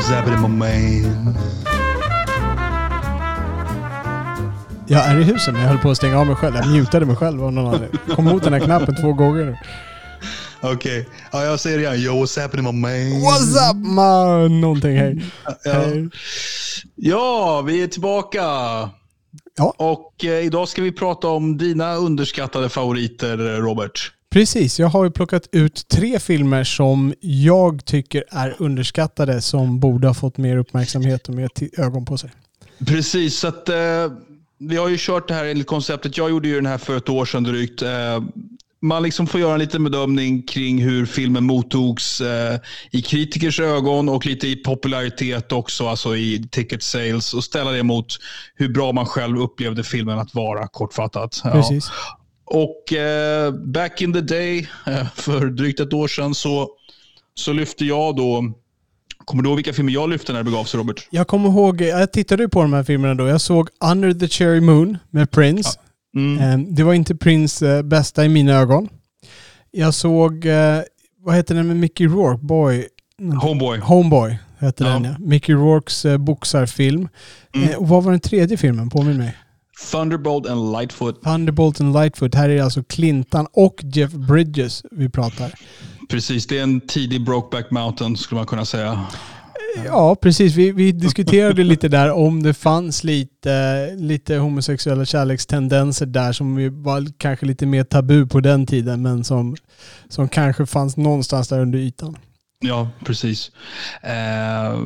Hey what's happening my man? Jag är i huset men jag höll på att stänga av mig själv. Jag mutade mig själv av någon anledning. Kom mot den här knappen två gånger. Okej, ja, jag säger det igen. Yo, what's happening my man? What's up man? Någonting hej. Ja, Hej. ja vi är tillbaka. Ja. Och eh, idag ska vi prata om dina underskattade favoriter, Robert. Precis, jag har ju plockat ut tre filmer som jag tycker är underskattade som borde ha fått mer uppmärksamhet och mer ögon på sig. Precis, så att eh, vi har ju kört det här enligt konceptet. Jag gjorde ju den här för ett år sedan drygt. Eh, man liksom får göra en liten bedömning kring hur filmen mottogs eh, i kritikers ögon och lite i popularitet också, alltså i ticket sales och ställa det mot hur bra man själv upplevde filmen att vara, kortfattat. Ja. Precis. Och eh, back in the day, eh, för drygt ett år sedan, så, så lyfte jag då... Kommer du ihåg vilka filmer jag lyfte när det begav sig, Robert? Jag kommer ihåg, jag tittade ju på de här filmerna då. Jag såg Under the Cherry Moon med Prince. Mm. Eh, Det var inte Prince eh, bästa i mina ögon. Jag såg, eh, vad heter den med Mickey Rourke? Boy? Homeboy. Homeboy hette Ja. den ja. Mickey Rourkes eh, boxarfilm. Mm. Eh, och vad var den tredje filmen? Påminn mig. Thunderbolt and Lightfoot. Thunderbolt and Lightfoot. Här är det alltså Clintan och Jeff Bridges vi pratar. Precis, det är en tidig Brokeback Mountain skulle man kunna säga. Ja, precis. Vi, vi diskuterade lite där om det fanns lite, lite homosexuella kärlekstendenser där som var kanske lite mer tabu på den tiden men som, som kanske fanns någonstans där under ytan. Ja, precis. Eh,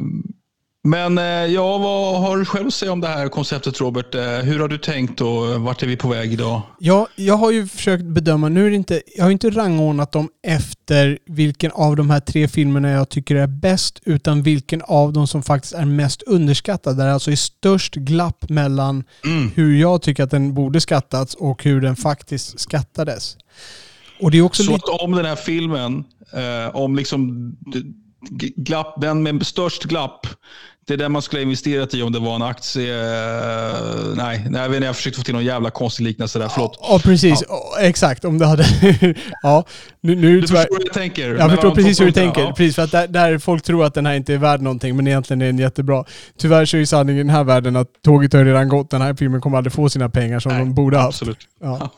men eh, ja, vad har du själv att säga om det här konceptet, Robert? Eh, hur har du tänkt och vart är vi på väg idag? Ja, jag har ju försökt bedöma, nu är inte, jag har inte rangordnat dem efter vilken av de här tre filmerna jag tycker är bäst, utan vilken av dem som faktiskt är mest underskattad. Där det alltså är störst glapp mellan Mm. hur jag tycker att den borde skattats och hur den faktiskt skattades. Och det är också Så lite... om den här filmen, eh, om liksom glapp, den med störst glapp, det är den man skulle ha investerat i om det var en aktie. Eh, nej, nej, jag, vet inte, jag försökte få till någon jävla konstig liknelse där. Förlåt. Ja, precis. Ja, Exakt. Om det hade... ja, nu, nu Du förstår hur jag tänker? Jag förstår precis hur du tänker. ja. Precis, för att där, där folk tror att den här inte är värd någonting, men egentligen är den jättebra. Tyvärr så är ju sanningen i den här världen att tåget har redan gått. Den här filmen kommer aldrig få sina pengar som Nej, de borde ha. Absolut. Ja.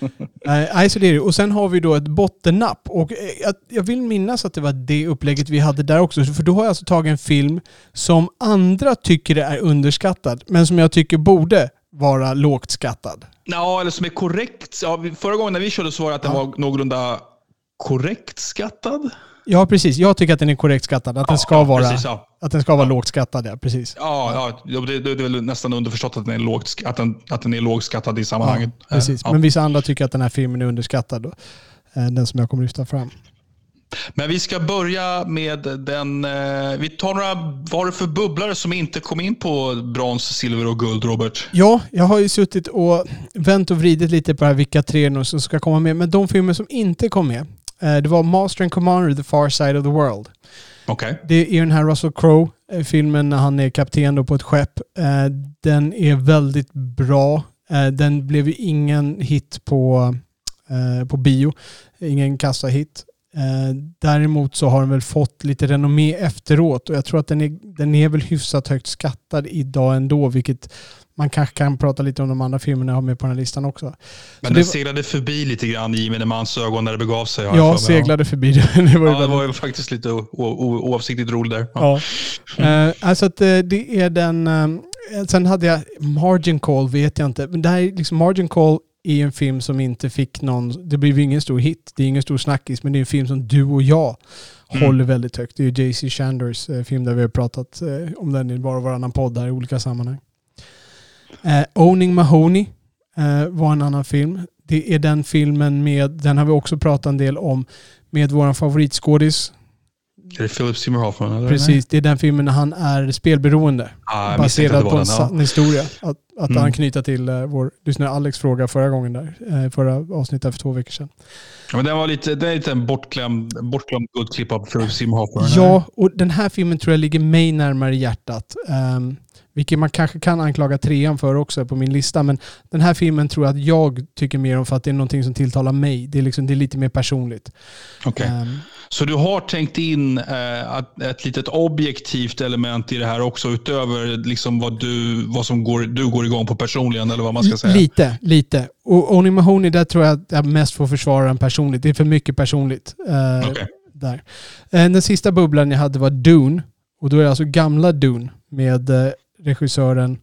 Nej, så det är det. Och sen har vi då ett bottennapp. Och eh, jag, jag vill minnas att det var det upplägget vi hade där också. För då har jag alltså tagit en film som andra tycker är underskattad, men som jag tycker borde vara lågt skattad. Ja, eller som är korrekt. Ja, förra gången när vi körde så var det att den Ja. var någorlunda korrekt skattad. Ja, precis. Jag tycker att den är korrekt skattad. Att den ska ja, vara, Precis, ja. att den ska vara lågt skattad, ja. Precis. Ja, ja det, det, det är väl nästan underförstått att den är, lågt, att den, att den är lågskattad i sammanhanget. Ja, precis. Ja. Men vissa andra tycker att den här filmen är underskattad. Då. Eh, Den som jag kommer lyfta fram. Men vi ska börja med den... Eh, vi tar några, vad är det för bubblare som inte kom in på brons, silver och guld, Robert? Ja, jag har ju suttit och vänt och vridit lite på här, vilka tre som ska komma med. Men de filmer som inte kom med, det var Master and Commander, The Far Side of the World. Okej. Det är den här Russell Crowe-filmen när han är kapten på ett skepp. Eh, Den är väldigt bra. Eh, Den blev ju ingen hit på, eh, på bio. Ingen kassahit. Eh, Däremot så har den väl fått lite renommé efteråt och jag tror att den är, den är väl hyfsat högt skattad idag ändå, vilket man kanske kan prata lite om de andra filmerna jag har med på den här listan också. Men Så den det- seglade förbi lite grann i gemene mans ögon när det begav sig. mig. seglade förbi det. det var ju Ja, det var ju faktiskt lite oavsiktligt roligt där. Ja. Ja. Eh, alltså att eh, det är den... eh, sen hade jag Margin Call, vet jag inte. Men det här är liksom Margin Call är en film som inte fick någon... Det blev ingen stor hit. Det är ingen stor snackis, men det är en film som du och jag Mm. håller väldigt högt. Det är ju JC Chanders film där vi har pratat om den i var och varannan podd här i olika sammanhang. Eh, Owning Mahoney eh, var en annan film. Det är den filmen med, den har vi också pratat en del om, med vår favoritskådis. Är det Philip Seymour Hoffman? Eller? Precis, det är den filmen när han är spelberoende. Ah, baserad på en den, sann historia. Att, att Mm. han knyter till uh, vår lyssnare Alex fråga förra gången där, uh, förra avsnittet för två veckor sedan. Ja, men den var lite, det är lite en bortglömd, bortglömd guldklipp av Philip Seymour Hoffman. Ja, och den här filmen tror jag ligger mig närmare hjärtat. Um, vilket man kanske kan anklaga trean för också på min lista. Men den här filmen tror jag att jag tycker mer om för att det är någonting som tilltalar mig. Det är, liksom, det är lite mer personligt. Okej. Um, Så du har tänkt in eh, att ett litet objektivt element i det här också utöver liksom vad, du, vad som går, du går igång på personligen eller vad man ska säga? Lite, lite. Och Oni Mahoney, där tror jag att jag mest får försvara den personligt. Det är för mycket personligt. eh, Okej. där. Eh, Den sista bubblan jag hade var Dune. Och då är det alltså gamla Dune med eh, regissören,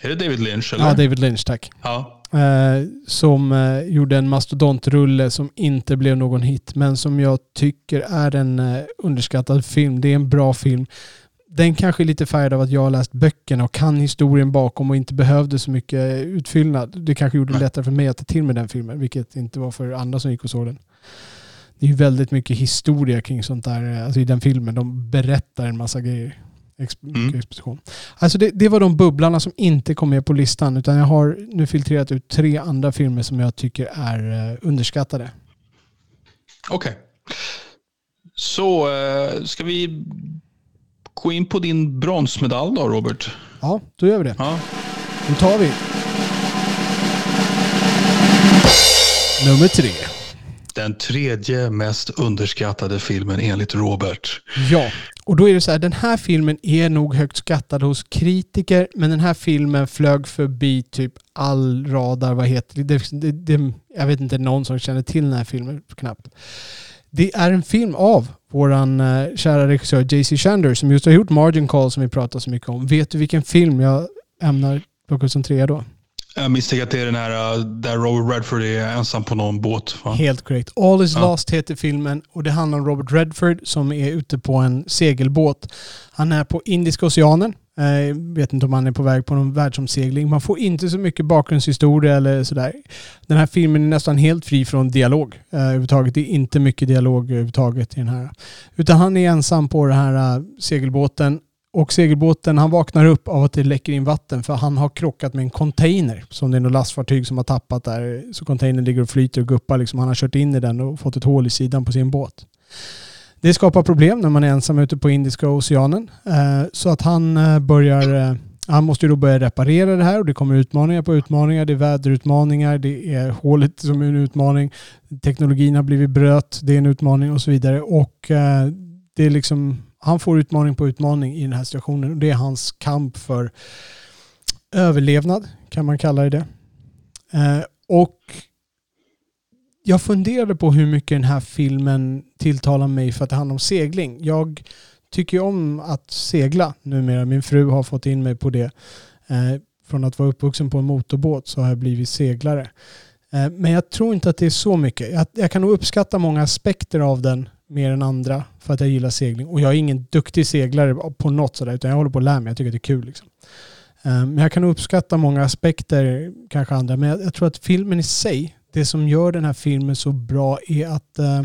Är det David Lynch? Eller? ja David Lynch tack. Ja. Eh, som eh, gjorde en mastodontrulle som inte blev någon hit men som jag tycker är en eh, underskattad film. Det är en bra film. Den kanske är lite färgad av att jag har läst böckerna och kan historien bakom och inte behövde så mycket utfyllnad. Det kanske gjorde det lättare för mig att ta till mig den filmen, vilket inte var för andra som gick och såg den. Det är ju väldigt mycket historia kring sånt där, alltså i den filmen. De berättar en massa grejer. Exp- Mm. exposition. Alltså det, det var de bubblarna som inte kom med på listan. Utan jag har nu filtrerat ut tre andra filmer som jag tycker är eh, underskattade. Okej. Så eh, ska vi gå in på din bronsmedalj då, Robert? Ja, då gör vi det. Ja. Då tar vi. Nummer tre. Den tredje mest underskattade filmen enligt Robert. Ja, och då är det så här, den här filmen är nog högt skattad hos kritiker, men den här filmen flög förbi typ all radar, vad heter det? det, det, det jag vet inte någon som känner till den här filmen knappt. Det är en film av våran eh, kära regissör J.C. Shander som just har gjort Margin Call som vi pratar så mycket om. Vet du vilken film jag ämnar plocka ut som trea då? Jag misstänker att det är den här uh, där Robert Redford är ensam på någon båt. Va? Helt korrekt. All is Ja. lost heter filmen och det handlar om Robert Redford som är ute på en segelbåt. Han är på Indiska oceanen. Jag vet inte om han är på väg på någon världsomsegling. Man får inte så mycket bakgrundshistoria eller sådär. Den här filmen är nästan helt fri från dialog. Eh, överhuvudtaget. Det är inte mycket dialog överhuvudtaget i den här. Utan han är ensam på den här eh, segelbåten. Och segelbåten, han vaknar upp av att det läcker in vatten för han har krockat med en container. Som det är något lastfartyg som har tappat där. Så containern ligger och flyter och guppar. Liksom. Han har kört in i den och fått ett hål i sidan på sin båt. Det skapar problem när man är ensam ute på Indiska oceanen. Eh, så att han eh, börjar eh, han måste ju då börja reparera det här och det kommer utmaningar på utmaningar. Det är väderutmaningar, det är hålet som är en utmaning. Teknologin har blivit bröt, det är en utmaning och så vidare. Och det är liksom, han får utmaning på utmaning i den här situationen och det är hans kamp för överlevnad, kan man kalla det det. Eh, Och jag funderade på hur mycket den här filmen tilltalar mig för att det handlar om segling. Jag tycker ju om att segla numera. Min fru har fått in mig på det. Eh, från att vara uppvuxen på en motorbåt så har jag blivit seglare. Eh, men jag tror inte att det är så mycket. Jag, jag kan nog uppskatta många aspekter av den mer än andra för att jag gillar segling. Och jag är ingen duktig seglare på något sådär utan jag håller på att lära mig. Jag tycker att det är kul. Liksom. Eh, men jag kan uppskatta många aspekter, kanske andra. Men jag, jag tror att filmen i sig, det som gör den här filmen så bra är att eh,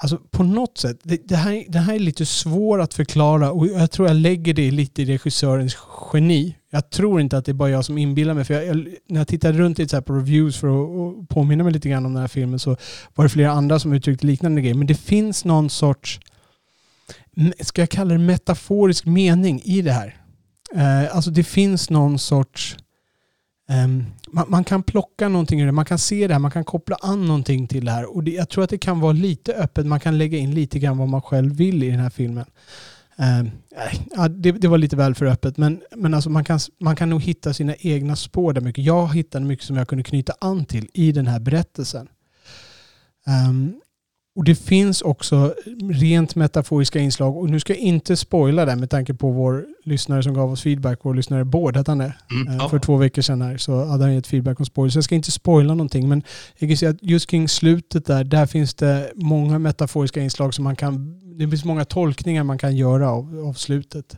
Alltså på något sätt, det, det, här, det här är lite svårt att förklara och jag tror jag lägger det lite i regissörens geni. Jag tror inte att det är bara jag som inbillar mig. För jag, jag, när jag tittade runt lite så här på reviews för att, påminna mig lite grann om den här filmen så var det flera andra som uttryckte liknande grejer. Men det finns någon sorts, ska jag kalla det metaforisk mening i det här. Eh, alltså det finns någon sorts Ehm, man, man, kan plocka någonting ur det, man kan se det här, man kan koppla an någonting till det här. Och det, jag tror att det kan vara lite öppet, man kan lägga in lite grann vad man själv vill i den här filmen. Eh, ja, det, det, var lite väl för öppet, men, men alltså man, kan, man kan nog hitta sina egna spår där mycket. Jag hittade mycket som jag kunde knyta an till i den här berättelsen. Um, och det finns också rent metaforiska inslag. Och nu ska jag inte spoila det med tanke på vår lyssnare som gav oss feedback. Vår lyssnare Bård hette han det. Mm, ja. För två veckor sedan här så hade han gett feedback om spoilers. Så jag ska inte spoila någonting. Men jag kan säga att just kring slutet där, där finns det många metaforiska inslag som man kan... Det finns många tolkningar man kan göra av, av slutet.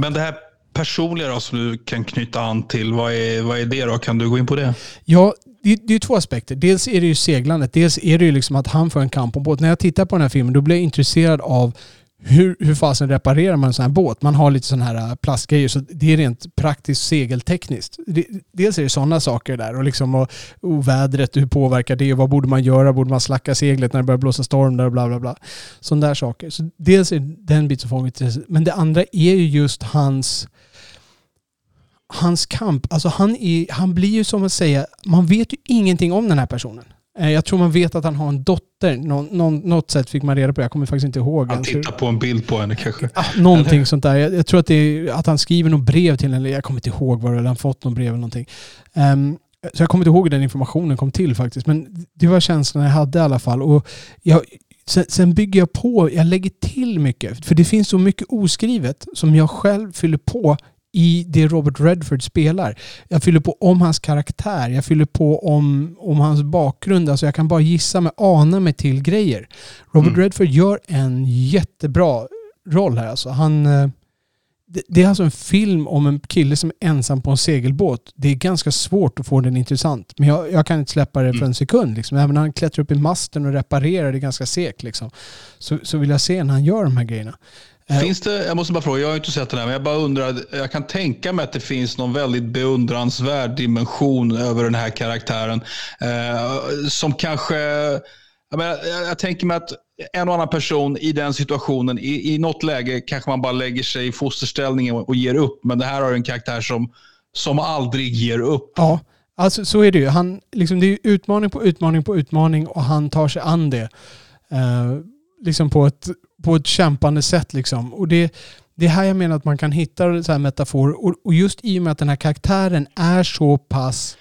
Men det här personliga då, som du kan knyta an till, vad är, vad är det då? Kan du gå in på det? Ja, det, det är två aspekter. Dels är det ju seglandet. Dels är det ju liksom att han får en kamp om båt. När jag tittar på den här filmen då blir jag intresserad av hur, hur fasen reparerar man en sån här båt? Man har lite sån här äh, plastgrejer så det är rent praktiskt segeltekniskt. dels är det sådana saker där och, liksom, och, och vädret, hur påverkar det? Vad borde man göra? Borde man slacka seglet när det börjar blåsa storm där och bla bla bla. Sådana där saker. Så dels är det den biten som får. Men det andra är ju just hans hans kamp. Alltså han, är, han blir ju som att säga, man vet ju ingenting om den här personen. Eh, jag tror man vet att han har en dotter. Någon, någon, något sätt fick man reda på. Jag kommer faktiskt inte ihåg. Han tittar på en bild på henne kanske. Ja, någonting eller? sånt där. Jag, jag, tror att, det är, att han skriver något brev till henne. Jag kommer inte ihåg vad det är. Han fått något brev eller någonting. Um, så jag kommer inte ihåg hur den informationen kom till faktiskt. Men det var känslan jag hade i alla fall. Och jag, sen, sen bygger jag på. Jag lägger till mycket. För det finns så mycket oskrivet som jag själv fyller på i det Robert Redford spelar. Jag fyller på om hans karaktär, jag fyller på om, om hans bakgrund. Alltså jag kan bara gissa mig, ana mig till grejer. Robert mm. Redford gör en jättebra roll här. Alltså. Han, eh, det, det är alltså en film om en kille som är ensam på en segelbåt. Det är ganska svårt att få den intressant. Men jag, jag kan inte släppa det för en mm. sekund. Liksom. Även när han klättrar upp i masten och reparerar det ganska segt. Liksom. Så, så vill jag se när han gör de här grejerna. Eh, finns det, jag måste bara fråga, jag har inte sett den här, men jag bara undrar, jag kan tänka mig att det finns någon väldigt beundransvärd dimension över den här karaktären. Eh, som kanske, jag, menar, jag, tänker mig att en och annan person i den situationen, i, i något läge kanske man bara lägger sig i fosterställning och, och ger upp. Men det här har en karaktär som, som aldrig ger upp. Ja, alltså så är det ju. Han, liksom, det är utmaning på utmaning på utmaning och han tar sig an det. Eh, liksom på ett på ett kämpande sätt. Liksom. Och det, det är här jag menar att man kan hitta så här metaforer. Och, och just i och med att den här karaktären är så pass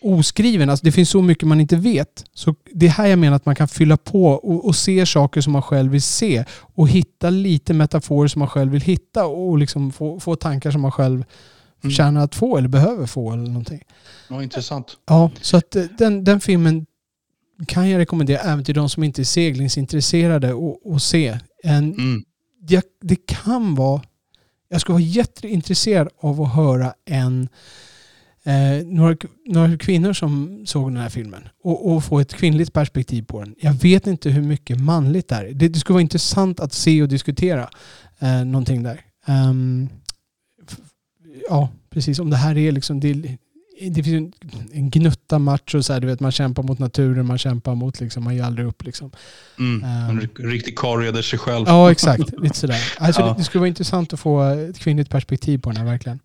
oskriven, alltså det finns så mycket man inte vet. Så det är här jag menar att man kan fylla på och, och se saker som man själv vill se. Och hitta lite metaforer som man själv vill hitta och liksom få, få tankar som man själv mm. att få eller behöver få. Eller någonting. Ja, intressant. Ja, så att eh, den, den filmen kan jag rekommendera även till de som inte är seglingsintresserade att se. En, mm. det, det, kan vara... Jag skulle vara jätteintresserad av att höra en eh, några, några kvinnor som såg den här filmen och, och, få ett kvinnligt perspektiv på den. Jag vet inte hur mycket manligt det är. Det, det skulle vara intressant att se och diskutera eh, någonting där. Um, ja, precis. Om det här är liksom... Det, det finns en gnutta match och så här, du vet, man kämpar mot naturen, man kämpar mot, liksom, man ger aldrig upp. Liksom. Mm, um, en riktig karl sig själv. Ja, exakt. Lite sådär. Alltså, ja. det, det, skulle vara intressant att få ett kvinnligt perspektiv på den här, verkligen.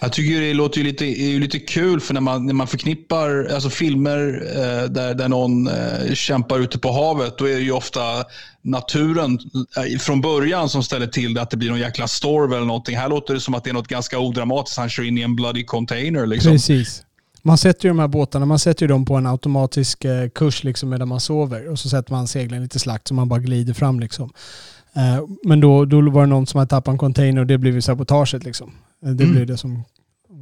Jag tycker det låter ju lite, lite kul för när man, när man förknippar alltså filmer eh, där, där någon eh, kämpar ute på havet, då är det ju ofta naturen eh, från början som ställer till det, att det blir någon jäkla storm eller någonting. Här låter det som att det är något ganska odramatiskt. Han kör in i en bloody container. Liksom. Precis. Man sätter ju de här båtarna man sätter ju dem på en automatisk eh, kurs liksom medan man sover och så sätter man seglen lite slakt så man bara glider fram. Liksom. Eh, men då, då var det någon som hade tappat en container och det blev ju sabotaget. Liksom. Det mm. blir det som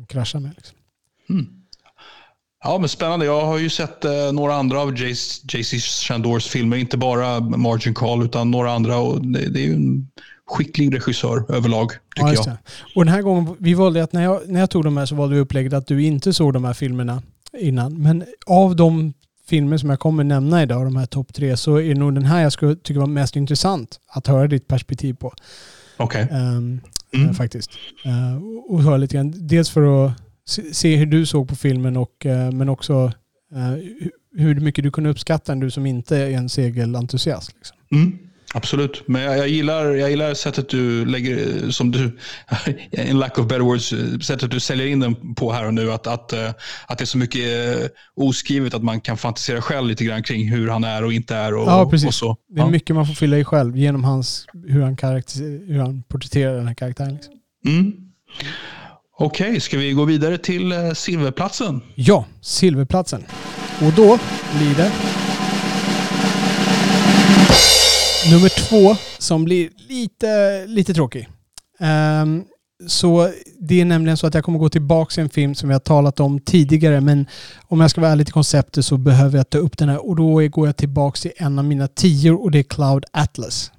kraschar med. Liksom. Mm. Ja, men spännande. Jag har ju sett eh, några andra av JC Chandors filmer. Inte bara Margin Call utan några andra. Och det, det är ju en skicklig regissör överlag, tycker ja, jag. Och den här gången, vi valde att när jag, när jag tog de här så valde vi upplägget att du inte såg de här filmerna innan. Men av de filmer som jag kommer nämna idag, de här topp tre, så är det nog den här jag skulle tycka var mest intressant att höra ditt perspektiv på. Okej. Okay. Um, ehm, mm. Faktiskt. Uh, och höra lite grann, dels för att se hur du såg på filmen och, uh, men också uh, hur mycket du kunde uppskatta en du som inte är en segelentusiast. Liksom. Mm. Absolut, men jag, jag, gillar, jag gillar sättet du lägger, som du, in lack of better words, sättet du säljer in den på här och nu. Att, att, eh, att det är så mycket eh, oskrivet att man kan fantisera själv lite grann kring hur han är och inte är. Och, ja, precis. Och så. Det är ja. mycket man får fylla i själv genom hans, hur, han hur han porträtterar den här karaktären. Liksom. Mm. Okej, ska vi gå vidare till eh, silverplatsen? Ja, silverplatsen. Och då blir det Nummer två som blir lite, lite tråkig. Um, så det är nämligen så att jag kommer gå tillbaka till en film som vi har talat om tidigare men om jag ska vara ärlig till konceptet så behöver jag ta upp den här och då går jag tillbaka till en av mina tio och det är Cloud Atlas.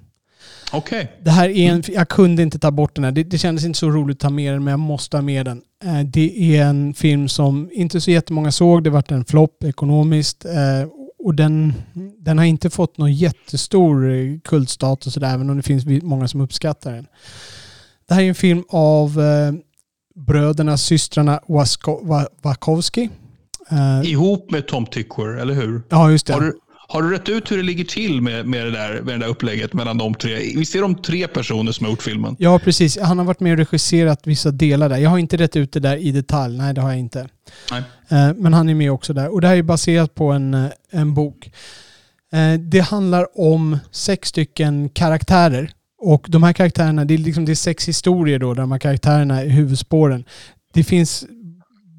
Okej. Det här är en, jag kunde inte ta bort den här. Det, det kändes inte så roligt att ta med den, men jag måste ha med den. Eh, det är en film som inte så jättemånga såg. Det vart en flopp ekonomiskt. Eh, och den, den har inte fått någon jättestor eh, kultstatus, även om det finns många som uppskattar den. Det här är en film av eh, bröderna, systrarna Wasko, Wachowski. Eh, Ihop med Tom Tykwer, eller hur? Ja, just det. Har du, har du rätt ut hur det ligger till med, med, det där, med det där upplägget mellan de tre? Visst är de tre personer som har gjort filmen? Ja, precis. Han har varit med och regisserat vissa delar där. Jag har inte rätt ut det där i detalj. Nej, det har jag inte. Nej. Eh, men han är med också där. Och det här är baserat på en, eh, en bok. Eh, det handlar om sex stycken karaktärer. Och de här karaktärerna, det är, liksom, det är sex historier då, där de här karaktärerna är huvudspåren. Det finns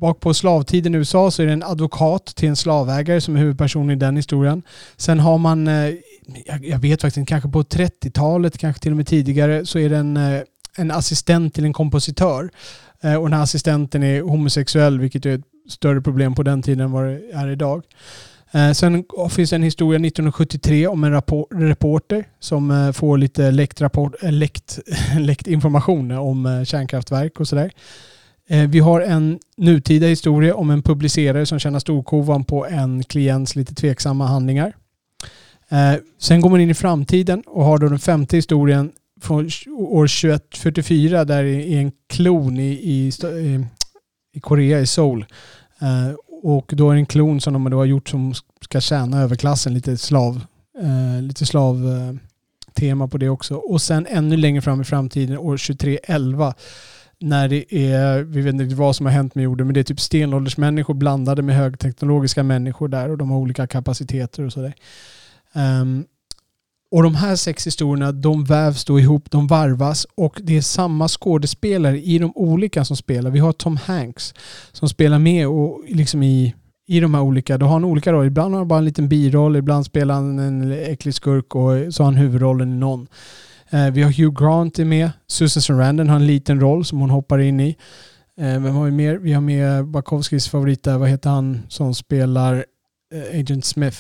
bak på slavtiden i USA så är det en advokat till en slavägare som är huvudperson i den historien. Sen har man, eh, jag vet faktiskt inte, kanske på 30-talet, kanske till och med tidigare, så är det en, eh, en assistent till en kompositör. Eh, och den här assistenten är homosexuell, vilket är ett större problem på den tiden än vad det är idag. Sen finns det en historia 1973 om en reporter som får lite läckt, rapport, läckt, läckt information om kärnkraftverk och sådär. Eh, vi har en nutida historia om en publicerare som tjänar storkovan på en klients lite tveksamma handlingar. Eh, sen går man in i framtiden och har då den femte historien från år 2144 där det är en klon i, i, i Korea, i Seoul. Eh, och då är det en klon som de då har gjort som ska tjäna överklassen, lite slav, lite slav tema på det också. Och sen ännu längre fram i framtiden, år 2311, när det är, vi vet inte vad som har hänt med jorden, men det är typ stenåldersmänniskor blandade med högteknologiska människor där och de har olika kapaciteter och sådär. Um, och de här sex historierna, de vävs då ihop, de varvas och det är samma skådespelare i de olika som spelar. Vi har Tom Hanks som spelar med och liksom i, i de här olika, då har han olika roller. Ibland har han bara en liten biroll, ibland spelar han en äcklig skurk och så har han huvudrollen i någon. Eh, vi har Hugh Grant är med. Susan Sarandon har en liten roll som hon hoppar in i. Eh, vem har vi mer? Vi har med Bakowskis favorit där. Vad heter han som spelar eh, Agent Smith?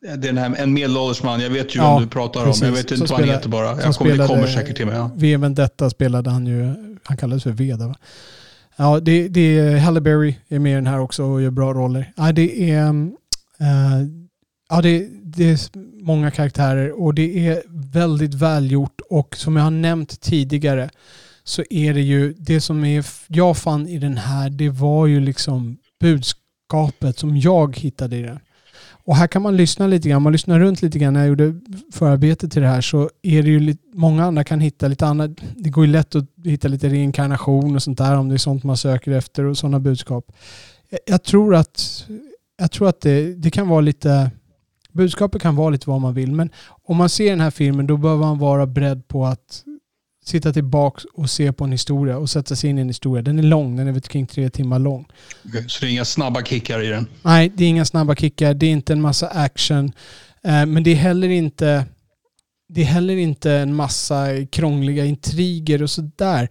Det är den här, en medelålders man. Jag vet ju ja, vem du pratar precis. om. Jag vet inte vad han heter bara. Jag kommer, det kommer säkert till mig. Ja. VM detta spelade han ju. Han kallades för Veda va? Ja, det, det är Halle Berry är med i den här också och gör bra roller. Ja, det är... Uh, Ja, det, det, är många karaktärer och det är väldigt välgjort och som jag har nämnt tidigare så är det ju det som är, jag fann i den här, det var ju liksom budskapet som jag hittade i den. Och här kan man lyssna lite grann, man lyssnar runt lite grann när jag gjorde förarbetet till det här så är det ju lite, många andra kan hitta lite annat. Det går ju lätt att hitta lite reinkarnation och sånt där om det är sånt man söker efter och sådana budskap. Jag tror att, jag tror att det, det kan vara lite budskapet kan vara lite vad man vill, men om man ser den här filmen då behöver man vara beredd på att sitta tillbaka och se på en historia och sätta sig in i en historia. Den är lång, den är väl kring tre timmar lång. Okay, så det är inga snabba kickar i den? Nej, det är inga snabba kickar. Det är inte en massa action. Eh, men det är heller inte det är heller inte en massa krångliga intriger och sådär.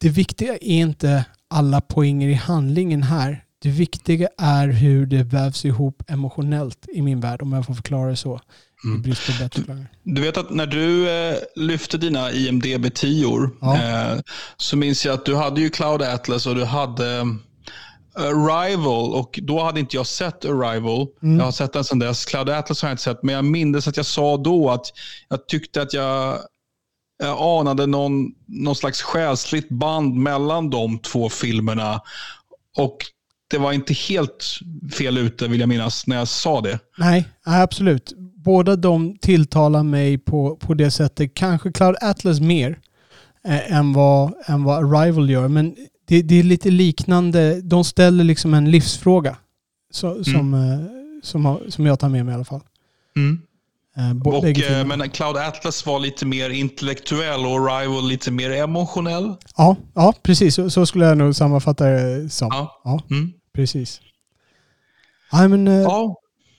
Det viktiga är inte alla poänger i handlingen här. Det viktiga är hur det vävs ihop emotionellt i min värld, om jag får förklara det så. Mm. Du, du, vet att när du eh, lyfte dina IMDB 10 ja. eh, så minns jag att du hade ju Cloud Atlas och du hade eh, Arrival och då hade inte jag sett Arrival. Mm. Jag har sett den sedan dess. Cloud Atlas har jag inte sett, men jag minns att jag sa då att jag tyckte att jag, jag anade någon, någon slags själsligt band mellan de två filmerna. Och det var inte helt fel ute vill jag minnas när jag sa det. Nej, absolut. Båda de tilltalar mig på, på det sättet. Kanske Cloud Atlas mer eh, än, vad, än vad Arrival gör. Men det, det, är lite liknande. De ställer liksom en livsfråga. Så, mm. som, eh, som, som jag tar med mig i alla fall. Mm. Eh, och, eh, men Cloud Atlas var lite mer intellektuell och Arrival lite mer emotionell. Ja, ja precis. Så, så skulle jag nog sammanfatta det som. Ja. ja mm. Precis. Ja, men, eh, ja.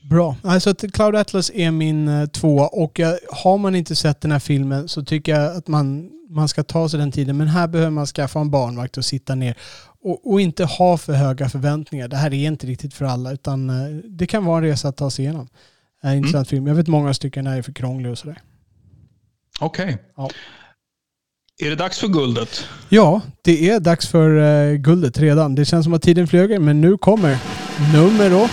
Bra. Alltså Cloud Atlas är min uh, tvåa och uh, har man inte sett den här filmen så tycker jag att man, man ska ta sig den tiden. Men här behöver man skaffa en barnvakt och sitta ner och, och inte ha för höga förväntningar. Det här är inte riktigt för alla utan uh, det kan vara en resa att ta sig igenom. en intressant film. Jag vet många stycken är för krånglig och sådär. Okej. Ja. Är det dags för guldet? Ja, det är dags för eh, guldet redan. Det känns som att tiden flyger, men nu kommer nummer då.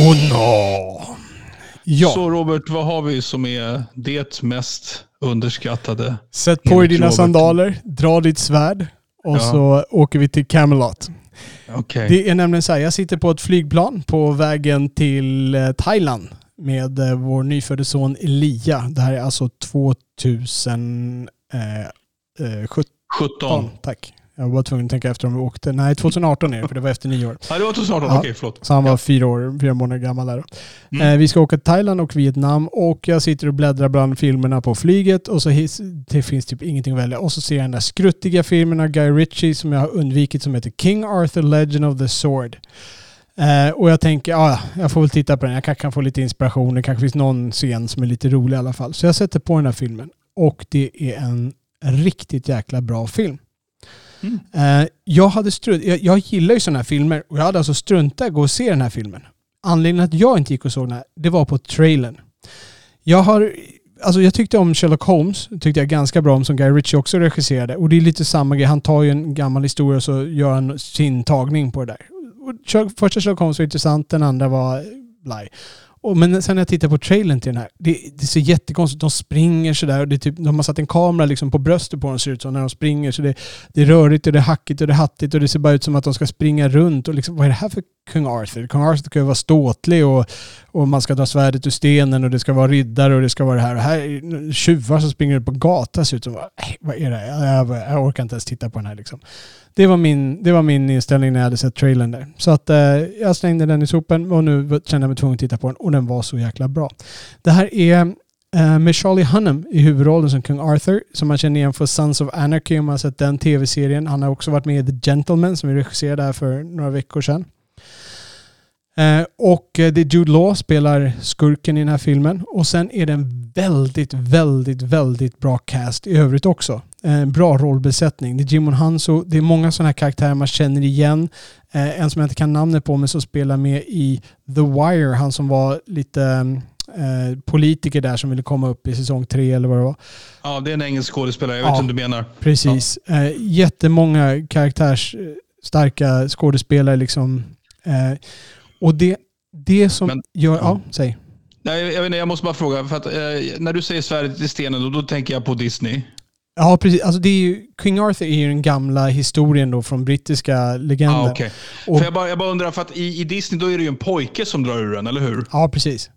Oh no! Ja, Så Robert, vad har vi som är det mest underskattade? sätt på dig dina Robert. sandaler, dra ditt svärd och Ja. så åker vi till Camelot. Okej. Det är nämligen så här, jag sitter på ett flygplan på vägen till eh, Thailand med eh, vår nyfödde son Elia. Det här är alltså 2017. Eh, 17. tack. Jag var tvungen att tänka efter om vi åkte. Nej, 2018 är det, för det var efter nyår. Ja, det var 2018. Ja. Okej, förlåt. Så han var fyra, år, fyra månader gammal där. Mm. Eh, vi ska åka till Thailand och Vietnam och jag sitter och bläddrar bland filmerna på flyget och så his, det finns typ ingenting att välja. Och så ser jag den där skruttiga filmen av Guy Ritchie som jag har undvikit som heter King Arthur Legend of the Sword. Eh, och jag tänker, ja, jag får väl titta på den. Jag kanske kan få lite inspiration. Det kanske finns någon scen som är lite rolig i alla fall. Så jag sätter på den här filmen och det är en riktigt jäkla bra film. Mm. Eh, jag, hade strunt, jag, jag gillar ju sådana här filmer och jag hade alltså struntat att gå och se den här filmen. Anledningen att jag inte gick och såg den här, det var på trailern. Jag har... Alltså jag tyckte om Sherlock Holmes, tyckte jag ganska bra om, som Guy Ritchie också regisserade. Och det är lite samma grej, han tar ju en gammal historia och så gör han sin tagning på det där. Första Sherlock Holmes var intressant, den andra var blaj. Och, men sen när jag tittar på trailern till den här, det, det ser jättekonstigt De springer sådär och det är typ, de har satt en kamera liksom på bröstet på dem ser det ut som när de springer. Så det, det är rörigt och det är hackigt och det är hattigt och det ser bara ut som att de ska springa runt. Och liksom, vad är det här för kung Arthur? Kung Arthur ska ju vara ståtlig och, och man ska dra svärdet ur stenen och det ska vara riddare och det ska vara det här. Och här är tjuvar som springer ut på gatan ser ut som, vad är det här? Jag, jag, orkar inte ens titta på den här liksom. Det var, min, det var min inställning när jag hade sett trailern där. Så att eh, jag slängde den i sopen och nu kände jag mig tvungen att titta på den och den var så jäkla bra. Det här är eh, med Charlie Hunnam i huvudrollen som kung Arthur som man känner igen för Sons of Anarchy om man har sett den tv-serien. Han har också varit med i The Gentleman som vi regisserade här för några veckor sedan. Eh, och eh, det är Jude Law spelar skurken i den här filmen. Och sen är det en väldigt, väldigt, väldigt bra cast i övrigt också. En bra rollbesättning. Det är Jimon Hanso. Det är många sådana här karaktärer man känner igen. Eh, en som jag inte kan namnet på men som spelar med i The Wire. Han som var lite eh, politiker där som ville komma upp i säsong tre eller vad det var. Ja, det är en engelsk skådespelare. Jag vet Ja. inte vad du menar. Precis. Eh, jättemånga karaktärsstarka skådespelare liksom. Eh, och det, det som Men- gör... Ja, ja. säg. Nej, jag, vet inte, jag måste bara fråga. För att, eh, när du säger svärdet i stenen, då, då tänker jag på Disney. Ja, precis. Alltså det är ju, King Arthur är ju den gamla historien då från brittiska legender. Ah, okay. Och- för jag, bara, jag bara undrar, för att i, i Disney då är det ju en pojke som drar ur den, eller hur? Ja, precis.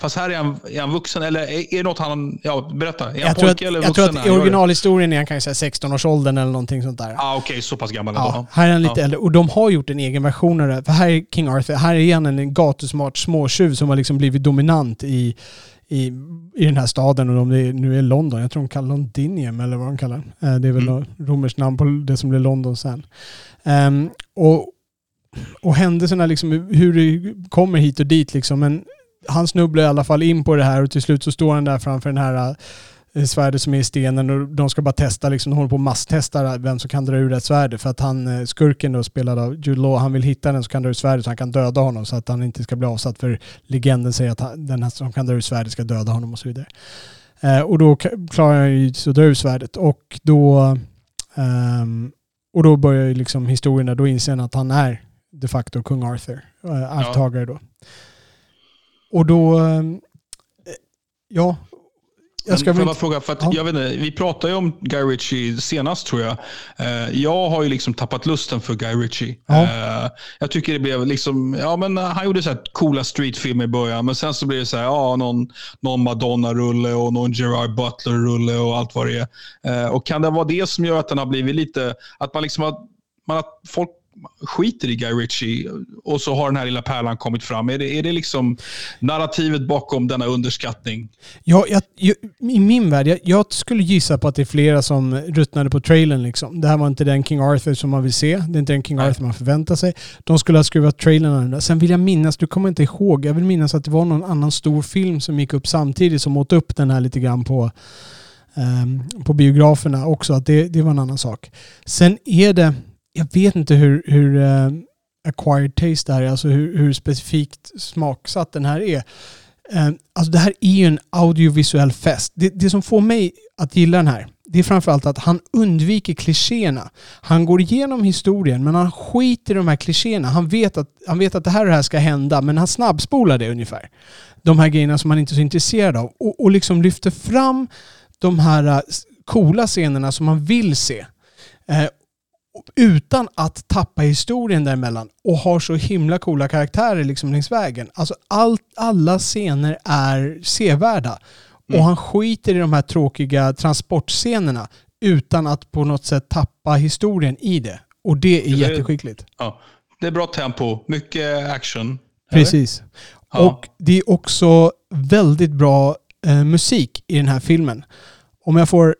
Fast här är han, är han vuxen, eller är, är det något han... Ja, berätta. Är han Jag tror, pojke att, eller jag vuxen? tror när att i originalhistorien är han kanske 16-årsåldern eller någonting sånt där. Ah, Okej, så pass gammal Ja, ändå. här är han lite Ja. äldre. Och de har gjort en egen version av det. För här är King Arthur, här är han en gatusmart småtjuv som har liksom blivit dominant i, i, i den här staden. Och om det nu är London, jag tror de kallar Londinium eller vad de kallar det. Eh, Det är väl Mm. romerskt namn på det som blir London sen. Ehm, och, och händelserna, liksom, hur det kommer hit och dit liksom. Men han snubblar i alla fall in på det här och till slut så står han där framför den här svärdet som är i stenen och de ska bara testa, liksom, de håller på att masstesta vem som kan dra ur det svärdet för att han, eh, skurken då spelad av Jude Law, han vill hitta den som kan dra ur svärdet så han kan döda honom så att han inte ska bli avsatt för legenden säger att han, den här som kan dra ur svärdet ska döda honom och så vidare. Eh, och då klarar han ju så att dra ur svärdet och då ehm, och då börjar ju liksom historien, då inser han att han är de facto kung Arthur, äh, arvtagare då. Och då, eh, ja, jag ska Men inte... fråga, för att Ja. jag vet inte, vi pratade ju om Guy Ritchie senast tror jag. Eh, jag har ju liksom tappat lusten för Guy Ritchie. Ja. Eh, jag tycker det blev liksom, ja men eh, han gjorde så här coola streetfilmer i början, men sen så blev det så här, ja någon, någon Madonna-rulle och någon Gerard Butler-rulle och allt vad det är. Och kan det vara det som gör att den har blivit lite, att man liksom har, man har folk skiter i Guy Ritchie och så har den här lilla pärlan kommit fram. Är det, är det liksom narrativet bakom denna underskattning? Ja, jag, jag, I min värld, jag, jag skulle gissa på att det är flera som ruttnade på trailern. Liksom. Det här var inte den King Arthur som man vill se. Det är inte den King Nej. Arthur man förväntar sig. De skulle ha skruvat trailern annorlunda. Sen vill jag minnas, du kommer inte ihåg, jag vill minnas att det var någon annan stor film som gick upp samtidigt som åt upp den här lite grann på, ehm, på biograferna också. Att det, det var en annan sak. Sen är det, jag vet inte hur, hur, eh, acquired taste det här är, alltså hur, hur specifikt smaksatt den här är. Eh, alltså det här är ju en audiovisuell fest. Det, det som får mig att gilla den här, det är framförallt att han undviker klichéerna. Han går igenom historien men han skiter i de här klichéerna. Han vet att, han vet att det här och det här ska hända men han snabbspolar det ungefär. De här grejerna som han inte är så intresserad av. Och, och liksom lyfter fram de här eh, coola scenerna som man vill se. Eh, utan att tappa historien däremellan och har så himla coola karaktärer liksom längs vägen. Alltså allt, alla scener är sevärda. Mm. Och han skiter i de här tråkiga transportscenerna utan att på något sätt tappa historien i det. Och det är det, jätteskickligt. Ja, det är bra tempo, mycket action. Precis. Ja. Och det är också väldigt bra eh, musik i den här filmen. Om jag får...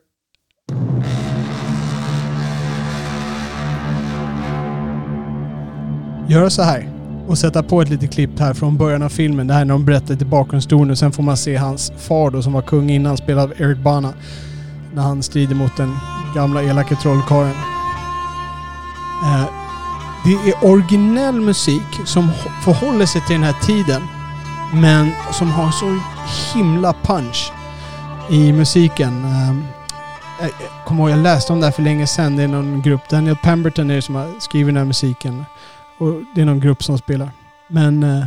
Göra så här och sätta på ett litet klipp här från början av filmen. Det här är när de berättar lite bakgrundshistorien och sen får man se hans far då som var kung innan, spelad av Eric Bana. När han strider mot den gamla elake trollkarlen. Eh, det är originell musik som förhåller sig till den här tiden. Men som har så himla punch i musiken. Jag kommer ihåg, jag läste om det här för länge sedan. Det är någon grupp, Daniel Pemberton är det som har skrivit den här musiken. Och det är någon grupp som spelar. Men eh,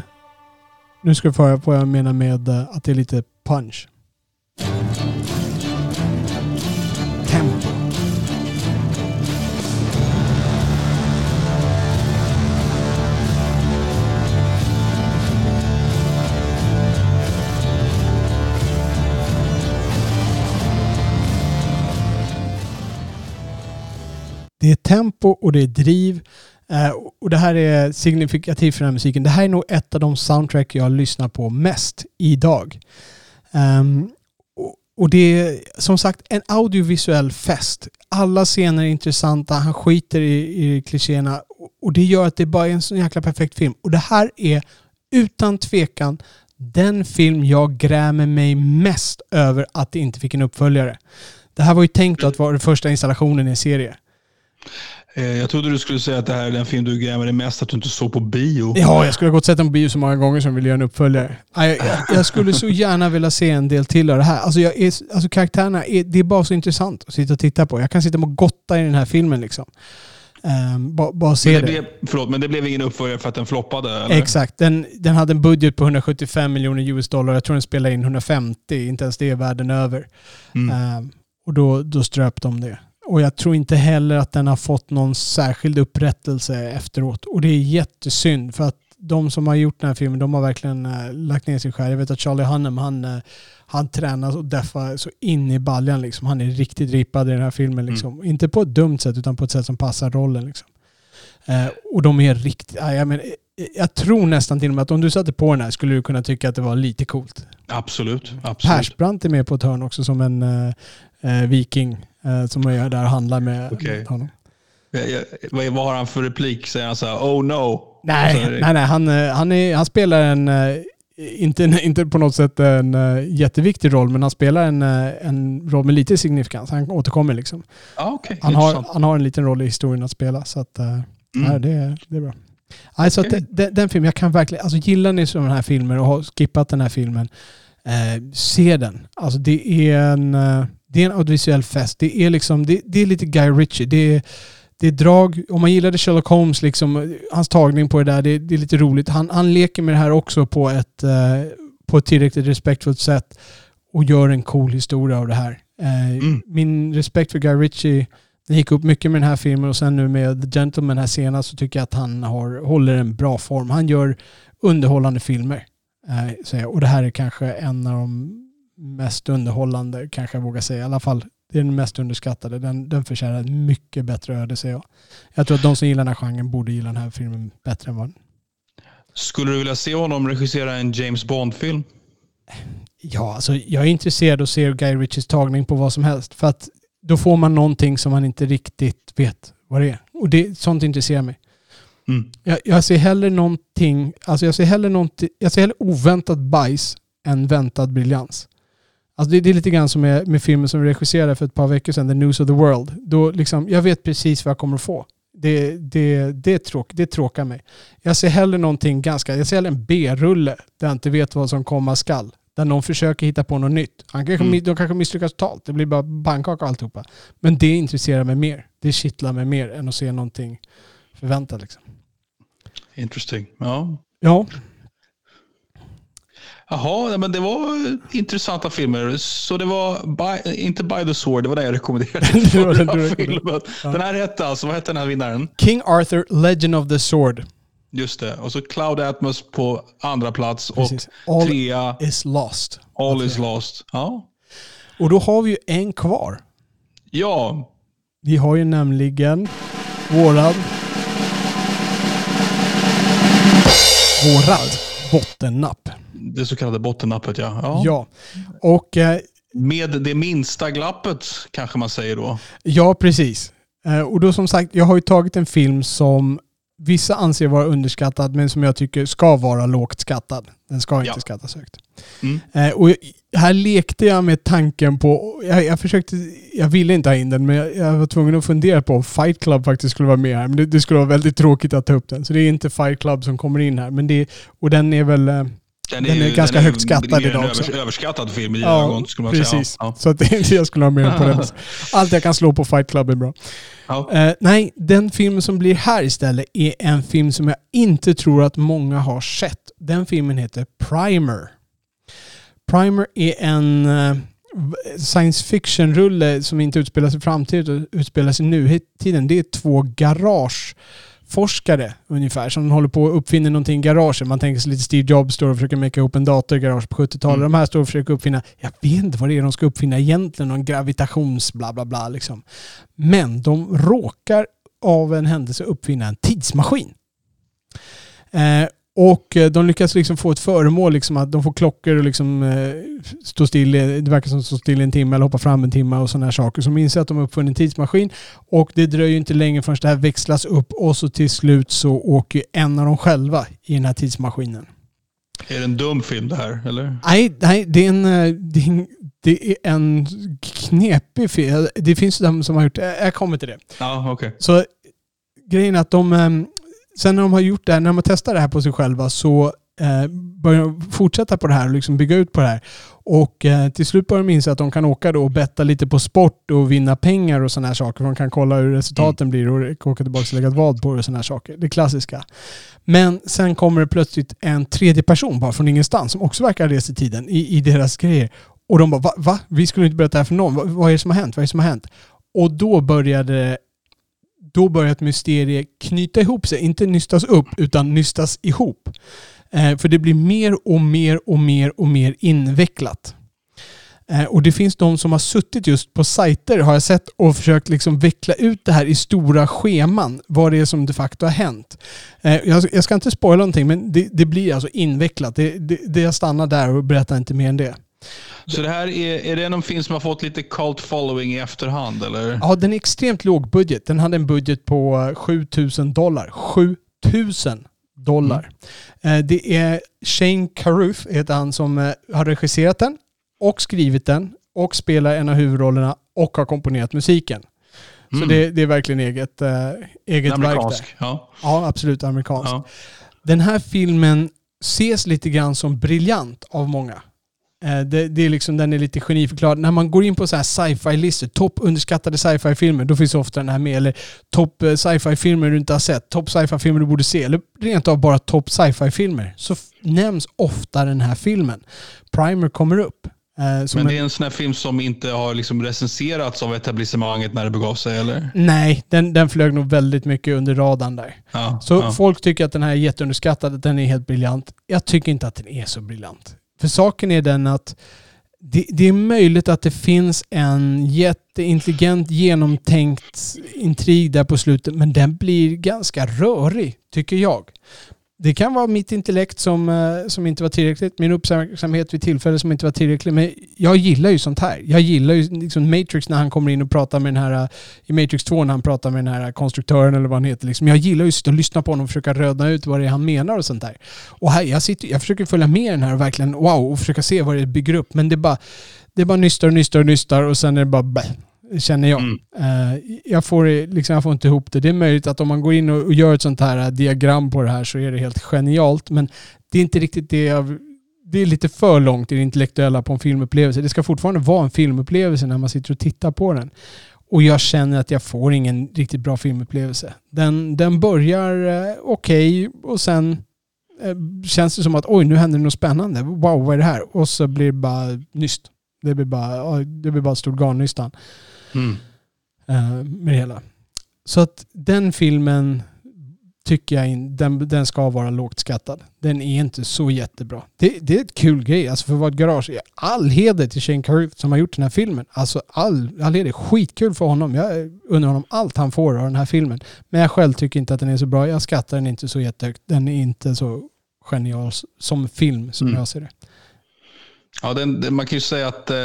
nu ska du få höra vad jag menar med eh, att det är lite punch. Tempo. Det är tempo och det är driv och det här är signifikativt för den här musiken. Det här är nog ett av de soundtrack jag lyssnar på mest idag. Um, och det är som sagt en audiovisuell fest. Alla scener är intressanta, han skiter i, i klichéerna och det gör att det bara är en så jäkla perfekt film. Och det här är utan tvekan den film jag grämer mig mest över att det inte fick en uppföljare. Det här var ju tänkt att vara den första installationen i en serie. Eh, jag trodde du skulle säga att det här är den film du grämer dig mest att du inte såg på bio. Ja, jag skulle ha gått och sett den på bio så många gånger som vill göra en uppföljare. Jag, jag, skulle så gärna vilja se en del till av det här. Alltså, jag är, alltså karaktärerna, är, det är bara så intressant att sitta och titta på. Jag kan sitta och gotta i den här filmen liksom. Um, bara, bara se men det. det. Blev, förlåt, men det blev ingen uppföljare för att den floppade? Eller? Exakt. Den, den hade en budget på 175 miljoner US dollar. Jag tror den spelade in 150. Inte ens det är världen över. Mm. Um, och då, då ströp de det. Och jag tror inte heller att den har fått någon särskild upprättelse efteråt. Och det är jättesynd för att de som har gjort den här filmen, de har verkligen äh, lagt ner sin skär. Jag vet att Charlie Hunnam, han, äh, han tränar och deffar så in i baljan. Liksom. Han är riktigt rippad i den här filmen. Liksom. Mm. Inte på ett dumt sätt, utan på ett sätt som passar rollen. Liksom. Äh, och de är riktigt... Äh, jag, men, jag tror nästan till och med att om du satte på den här skulle du kunna tycka att det var lite coolt. Absolut. absolut. Persbrandt är med på ett hörn också som en äh, viking eh, som är där och handlar med okay. honom. Vad, vad har han för replik? Säger han så här, oh no? Nej, alltså, nej, nej. Han, eh, han, är, han spelar en, eh, inte, inte på något sätt en jätteviktig roll, men han spelar en, en roll med lite signifikans. Han återkommer liksom. Ah, okay. han, har, han har en liten roll i historien att spela. Så att, mm. nej, det, det är bra. Alltså okay. att den, den filmen, jag kan verkligen, alltså gillar ni sådana här filmer och har skippat den här filmen, eh, se den. Alltså det är en, det är en audiovisuell fest. Det är, liksom, det, det är lite Guy Ritchie. Det är, det är drag, om man gillade Sherlock Holmes, liksom, hans tagning på det där, det, det är lite roligt. Han, han leker med det här också på ett, eh, på ett tillräckligt respektfullt sätt och gör en cool historia av det här. Eh, mm. Min respekt för Guy Ritchie den gick upp mycket med den här filmen och sen nu med Gentleman här senast så tycker jag att han har, håller en bra form. Han gör underhållande filmer. Eh, och det här är kanske en av de mest underhållande kanske jag vågar säga. I alla fall det är den mest underskattade. Den, den förtjänar ett mycket bättre öde ser jag. Jag tror att de som gillar den här genren borde gilla den här filmen bättre än vad Skulle du vilja se honom regissera en James Bond-film? Ja, alltså jag är intresserad av att se Guy Ritchies tagning på vad som helst. För att då får man någonting som man inte riktigt vet vad det är. Och det, sånt intresserar mig. Mm. Jag, jag, ser hellre någonting, alltså jag ser hellre någonting, jag ser hellre oväntat bajs än väntad briljans. Alltså det, det, är lite grann som med, med filmen som vi regisserade för ett par veckor sedan, The News of the World. Då liksom, jag vet precis vad jag kommer att få. Det, det, det, är tråk, det tråkar mig. Jag ser hellre någonting ganska, jag ser hellre en B-rulle där jag inte vet vad som komma skall. Där någon försöker hitta på något nytt. Han kanske, Mm. De kanske misslyckas totalt. Det blir bara pannkaka och alltihopa. Men det intresserar mig mer. Det kittlar mig mer än att se någonting förväntat. Liksom. Interesting. Ja. Ja, Jaha, men det var intressanta filmer. Så det var, by, inte By the Sword, det var den jag rekommenderade. Det var den du rekommenderade. Den här hette alltså, vad hette den här vinnaren? King Arthur, Legend of the Sword. Just det. Och så Cloud Atmos på andra plats och Precis. All trea is lost. All is lost. Ja. Och då har vi ju en kvar. ja, Vi har ju nämligen våran... Vårad bottennapp. det så kallade bottennappet ja. ja. Ja. Och eh, Med det minsta glappet kanske man säger då. ja, precis. Eh, och då som sagt, jag har ju tagit en film som vissa anser vara underskattad men som jag tycker ska vara lågt skattad. Den ska inte Ja. skattas högt. Mm. Eh, och här lekte jag med tanken på, jag, jag försökte, jag ville inte ha in den men jag, jag var tvungen att fundera på om Fight Club faktiskt skulle vara med här. Men det, det skulle vara väldigt tråkigt att ta upp den. Så det är inte Fight Club som kommer in här. Men det, och den är väl... eh, Den är ju- ganska högt skattad idag också. övers- överskattad film i dina ögon skulle man precis. säga. Ja. Så att det är inte jag skulle ha med den på den. Allt jag kan slå på Fight Club är bra. Ja. Eh, nej, den filmen som blir här istället är en film som jag inte tror att många har sett. Den filmen heter Primer. Primer är en eh, science fiction-rulle som inte utspelar sig i framtiden utan utspelar sig i nutiden. Det är två garageforskare ungefär som håller på att uppfinna någonting i garagen. Man tänker sig lite Steve Jobs står och försöker meka ihop en dator i garage på 70-talet. Mm. De här står och försöker uppfinna, jag vet inte vad det är de ska uppfinna egentligen, någon gravitations bla bla bla liksom. Men de råkar av en händelse uppfinna en tidsmaskin. Eh, och eh, de lyckas liksom få ett föremål, liksom att de får klockor och liksom eh, stå still, det verkar som att stå still en timme eller hoppa fram en timme och sådana här saker. Så de inser att de har uppfunnit en tidsmaskin och det dröjer ju inte länge förrän det här växlas upp och så till slut så åker en av dem själva i den här tidsmaskinen. Är det en dum film det här? Eller? Nej, nej det, är en, eh, det, är en, det är en knepig film. Det finns de som har gjort. Jag kommer till det. Ja, okej. Så grejen är att de, ehm, sen när de har gjort det här, när de har testat det här på sig själva så eh, börjar de fortsätta på det här och liksom bygga ut på det här. Och eh, till slut börjar de inse att de kan åka då och betta lite på sport och vinna pengar och sådana här saker. De kan kolla hur resultaten blir och åka tillbaka och lägga ett vad på det och sådana här saker. Det klassiska. Men sen kommer det plötsligt en tredje person bara från ingenstans som också verkar ha rest i tiden i, i deras grejer. Och de bara va? va? Vi skulle inte berätta det här för någon. Va, vad är det som har hänt? Vad är det som har hänt? Och då började då börjar ett mysterie knyta ihop sig. Inte nystas upp, utan nystas ihop. Eh, för det blir mer och mer och mer och mer invecklat. Eh, och det finns de som har suttit just på sajter, har jag sett, och försökt liksom veckla ut det här i stora scheman. Vad det är som de facto har hänt. Eh, jag, jag ska inte spoila någonting, men det, det blir alltså invecklat. Det, det, det jag stannar där och berättar inte mer än det. Så det här är, är det någon film som har fått lite cult following i efterhand eller? Ja, den är extremt låg budget. Den hade en budget på eh, 7000 dollar. 7000 dollar. Eh, Det är Shane Carruth, heter han, som eh, har regisserat den och skrivit den och spelar en av huvudrollerna och har komponerat musiken. Så Mm. det, det är verkligen eget, äh, eget verk där. Amerikansk. Ja. Ja, absolut amerikanskt. Ja. Den här filmen ses lite grann som briljant av många. Eh, Det, det är liksom, den är lite geniförklarad. När man går in på så här sci-fi-listor, topp underskattade sci-fi-filmer, då finns ofta den här med. Eller topp eh, sci-fi-filmer du inte har sett, topp sci-fi-filmer du borde se. Eller rent av bara topp sci-fi-filmer. Så nämns ofta den här filmen. Primer kommer upp. eh, Men en- det är en sån här film som inte har liksom recenserats av etablissemanget när det begav sig eller? Nej, den, den flög nog väldigt mycket under radarn där. Ja. Så ja. folk tycker att den här är jätteunderskattad, att den är helt briljant. Jag tycker inte att den är så briljant. För saken är den att det, det är möjligt att det finns en jätteintelligent, genomtänkt intrig där på slutet, men den blir ganska rörig, tycker jag. Det kan vara mitt intellekt som, eh, som inte var tillräckligt, min uppmärksamhet vid tillfället som inte var tillräcklig. Men jag gillar ju sånt här. Jag gillar ju liksom Matrix när han kommer in och pratar med den här, eh, i Matrix 2 när han pratar med den här eh, konstruktören eller vad han heter. Liksom. Jag gillar ju att sitta och lyssna på honom och försöka röda ut vad det är han menar och sånt där. Och här, jag, sitter, jag försöker följa med den här och verkligen wow och försöka se vad det bygger upp. Men det är bara, det är bara nystar och nystar och nystar och sen är det bara bäh känner jag. Mm. Eh, jag, får, liksom, jag får inte ihop det. Det är möjligt att om man går in och, gör ett sånt här eh, diagram på det här så är det helt genialt. Men det är inte riktigt det jag... Det är lite för långt i det intellektuella på en filmupplevelse. Det ska fortfarande vara en filmupplevelse när man sitter och tittar på den. Och jag känner att jag får ingen riktigt bra filmupplevelse. Den, den börjar eh, okej och sen eh, känns det som att oj, nu händer det något spännande. Wow, vad är det här? Och så blir det bara nyst. Det blir bara, det blir bara stort garnnystan Mm. med det hela. Så att den filmen tycker jag in, den, den ska vara lågt skattad. Den är inte så jättebra. Det, det är ett kul grej. Alltså för ett garage. All heder till Shane Carruth som har gjort den här filmen. Alltså all, all heder. Skitkul för honom. Jag undrar honom allt han får av den här filmen. Men jag själv tycker inte att den är så bra. Jag skattar den inte så jättehögt. Den är inte så genial som film som Mm. jag ser det. Ja, den, den, man kan ju säga att eh,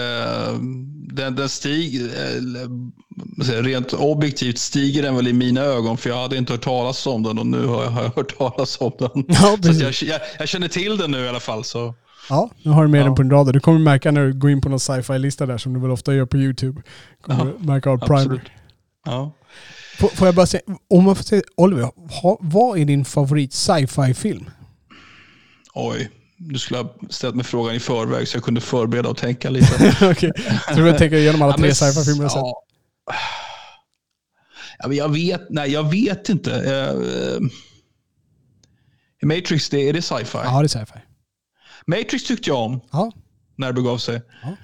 den, den stiger, eh, rent objektivt stiger den väl i mina ögon för jag hade inte hört talas om den och nu har jag, har jag hört talas om den. Ja, Så jag, jag, jag känner till den nu i alla fall. Så. Ja, nu har du med Ja. den på en rad. Du kommer märka när du går in på någon sci-fi-lista där som du väl ofta gör på YouTube. Kommer Ja, du märka av primer. Ja. Får, får jag bara säga, om man får säga, Oliver, ha, vad är din favorit sci-fi-film? Oj, du skulle ha ställt mig frågan i förväg så jag kunde förbereda och tänka lite. Okej, så du tänker igenom alla Ja, tre sci-fi-filmer ja. Ja, men jag vet, nej jag vet inte. Uh, Matrix, det, är det sci-fi? Ja, det är sci-fi. Matrix tyckte jag om Ja. när det begav sig. Ja.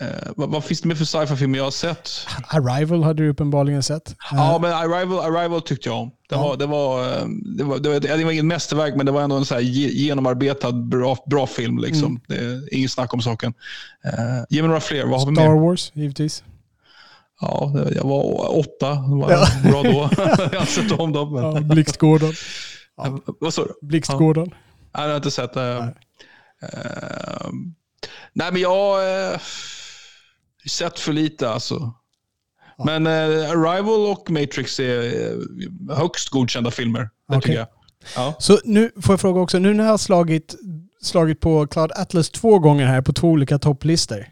Eh, vad, vad finns det mer för sci-fi-filmer jag har sett? Arrival hade du uppenbarligen sett. Ja, Eh, men Arrival, Arrival tyckte jag om. Det, Ja. var, det, var, eh, det, var, det, var, det var inget mästerverk, men det var ändå en så genomarbetad, bra, bra film. Liksom. Mm. Det inget snack om saken. Uh, ge mig några fler. Vad har vi Star mer? Wars, givetvis. Ja, det- jag var åtta. Det var Ja. bra då. jag har sett om dem. Men... Ja, Blixtgården. Eh, Vad sa du? Blixtgården. Nej, jag har inte sett det. Nej. Eh, nej, men jag uh, sett för lite alltså. Ja. Men eh, Arrival och Matrix är eh, högst godkända filmer. Det Okej. tycker jag. Ja. Så nu får jag fråga också, nu när jag har slagit, slagit på Cloud Atlas två gånger här på två olika topplistor.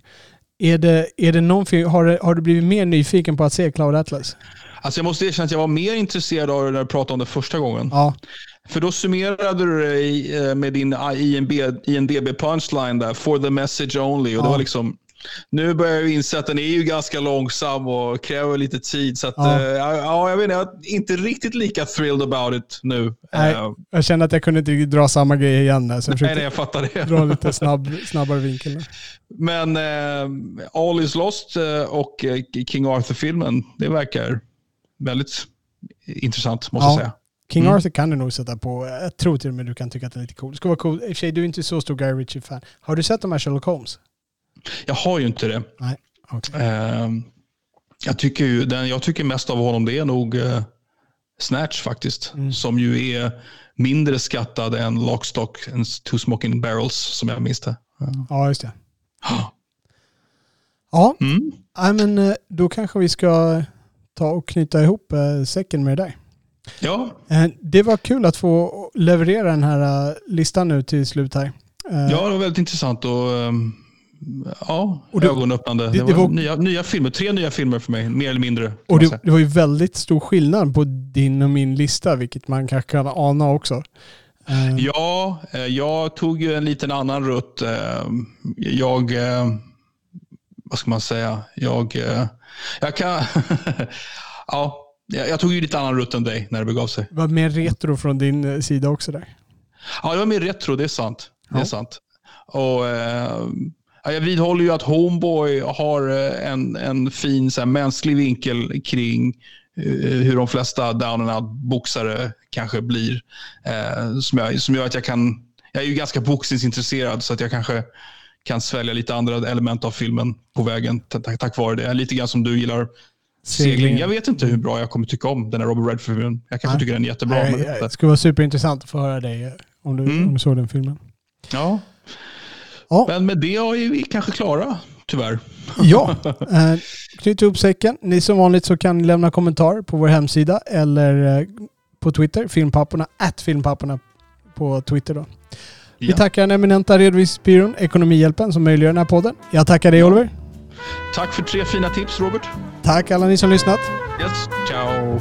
Är det, är det någon film, har, det, har du blivit mer nyfiken på att se Cloud Atlas? Alltså jag måste erkänna att jag var mer intresserad av det när du pratade om det första gången. Ja, För då summerade du det eh, med din INB, INDB punchline där, for the message only. Och det Ja. var liksom, nu börjar jag inse att den är ju ganska långsam och kräver lite tid. Så att, Ja. ja. ja, ja, jag vet inte, jag är inte riktigt lika thrilled about it nu. Nej, Eh, jag kände att jag kunde inte dra samma grej igen där. Så jag nej, nej, jag fattar det. dra lite snabb, snabbare vinkel. där. Men eh, All is lost och King Arthur-filmen, det verkar väldigt intressant måste Ja. jag säga. King Mm. Arthur kan du nog sätta på. Jag tror till och med du kan tycka att den är lite cool. Det ska vara cool. I och för sig, du är inte så stor Guy Ritchie-fan. Har du sett de här Sherlock Holmes? Jag har ju inte det. Nej. Okej. Ehm, jag, tycker ju, den jag tycker mest av honom det är nog eh, Snatch faktiskt. Mm. Som ju är mindre skattad än Lockstock and Two Smoking Barrels som jag minns det. Ja, just det. Ja, Mm. nej, men eh, då kanske vi ska ta och knyta ihop eh, säcken med dig. Ja, Eh, Det var kul att få leverera den här eh, listan nu till slut här. Eh, ja, det var väldigt intressant och ehm, ja, Och det- ögonöppnande. Det, det- det var, var- nya, nya filmer, tre nya filmer för mig, mer eller mindre. Och det, det var ju väldigt stor skillnad på din och min lista, vilket man kanske kan ana också. Eh, Ja, eh, jag tog ju en liten annan rutt. Eh, Jag, vad ska man säga, jag, jag kan, ja, jag tog ju lite annan rutt än dig när det begav sig. Det var mer retro från din sida också där. Ja, det var mer retro, det är sant. Det Ja. är sant. Och, ja, jag vidhåller ju att Homeboy har eh, en, en fin så här, mänsklig vinkel kring eh, hur de flesta down and out boxare kanske blir. Eh, som, jag, som gör att jag kan... Jag är ju ganska boxningsintresserad så att jag kanske kan svälja lite andra element av filmen på vägen ta- ta- tack vare det. Lite grann som du gillar segling. Jag vet inte hur bra jag kommer tycka om den här Robert Redford-filmen. Jag kanske Nej. tycker den är jättebra. Nej, men eh, det skulle vara superintressant att få höra dig om du, Mm. om du såg den filmen. ja. Ja. Men med det är vi kanske klara, tyvärr. Ja, eh, knyt ihop säcken. Ni som vanligt så kan lämna kommentarer på vår hemsida eller eh, på Twitter, filmpapporna, at filmpapporna på Twitter då. Vi Ja. tackar den eminenta redovisningsbyrån Ekonomihjälpen som möjliggör den här podden. Jag tackar dig. Oliver. Tack för tre fina tips Robert. Tack alla ni som lyssnat. Yes, ciao.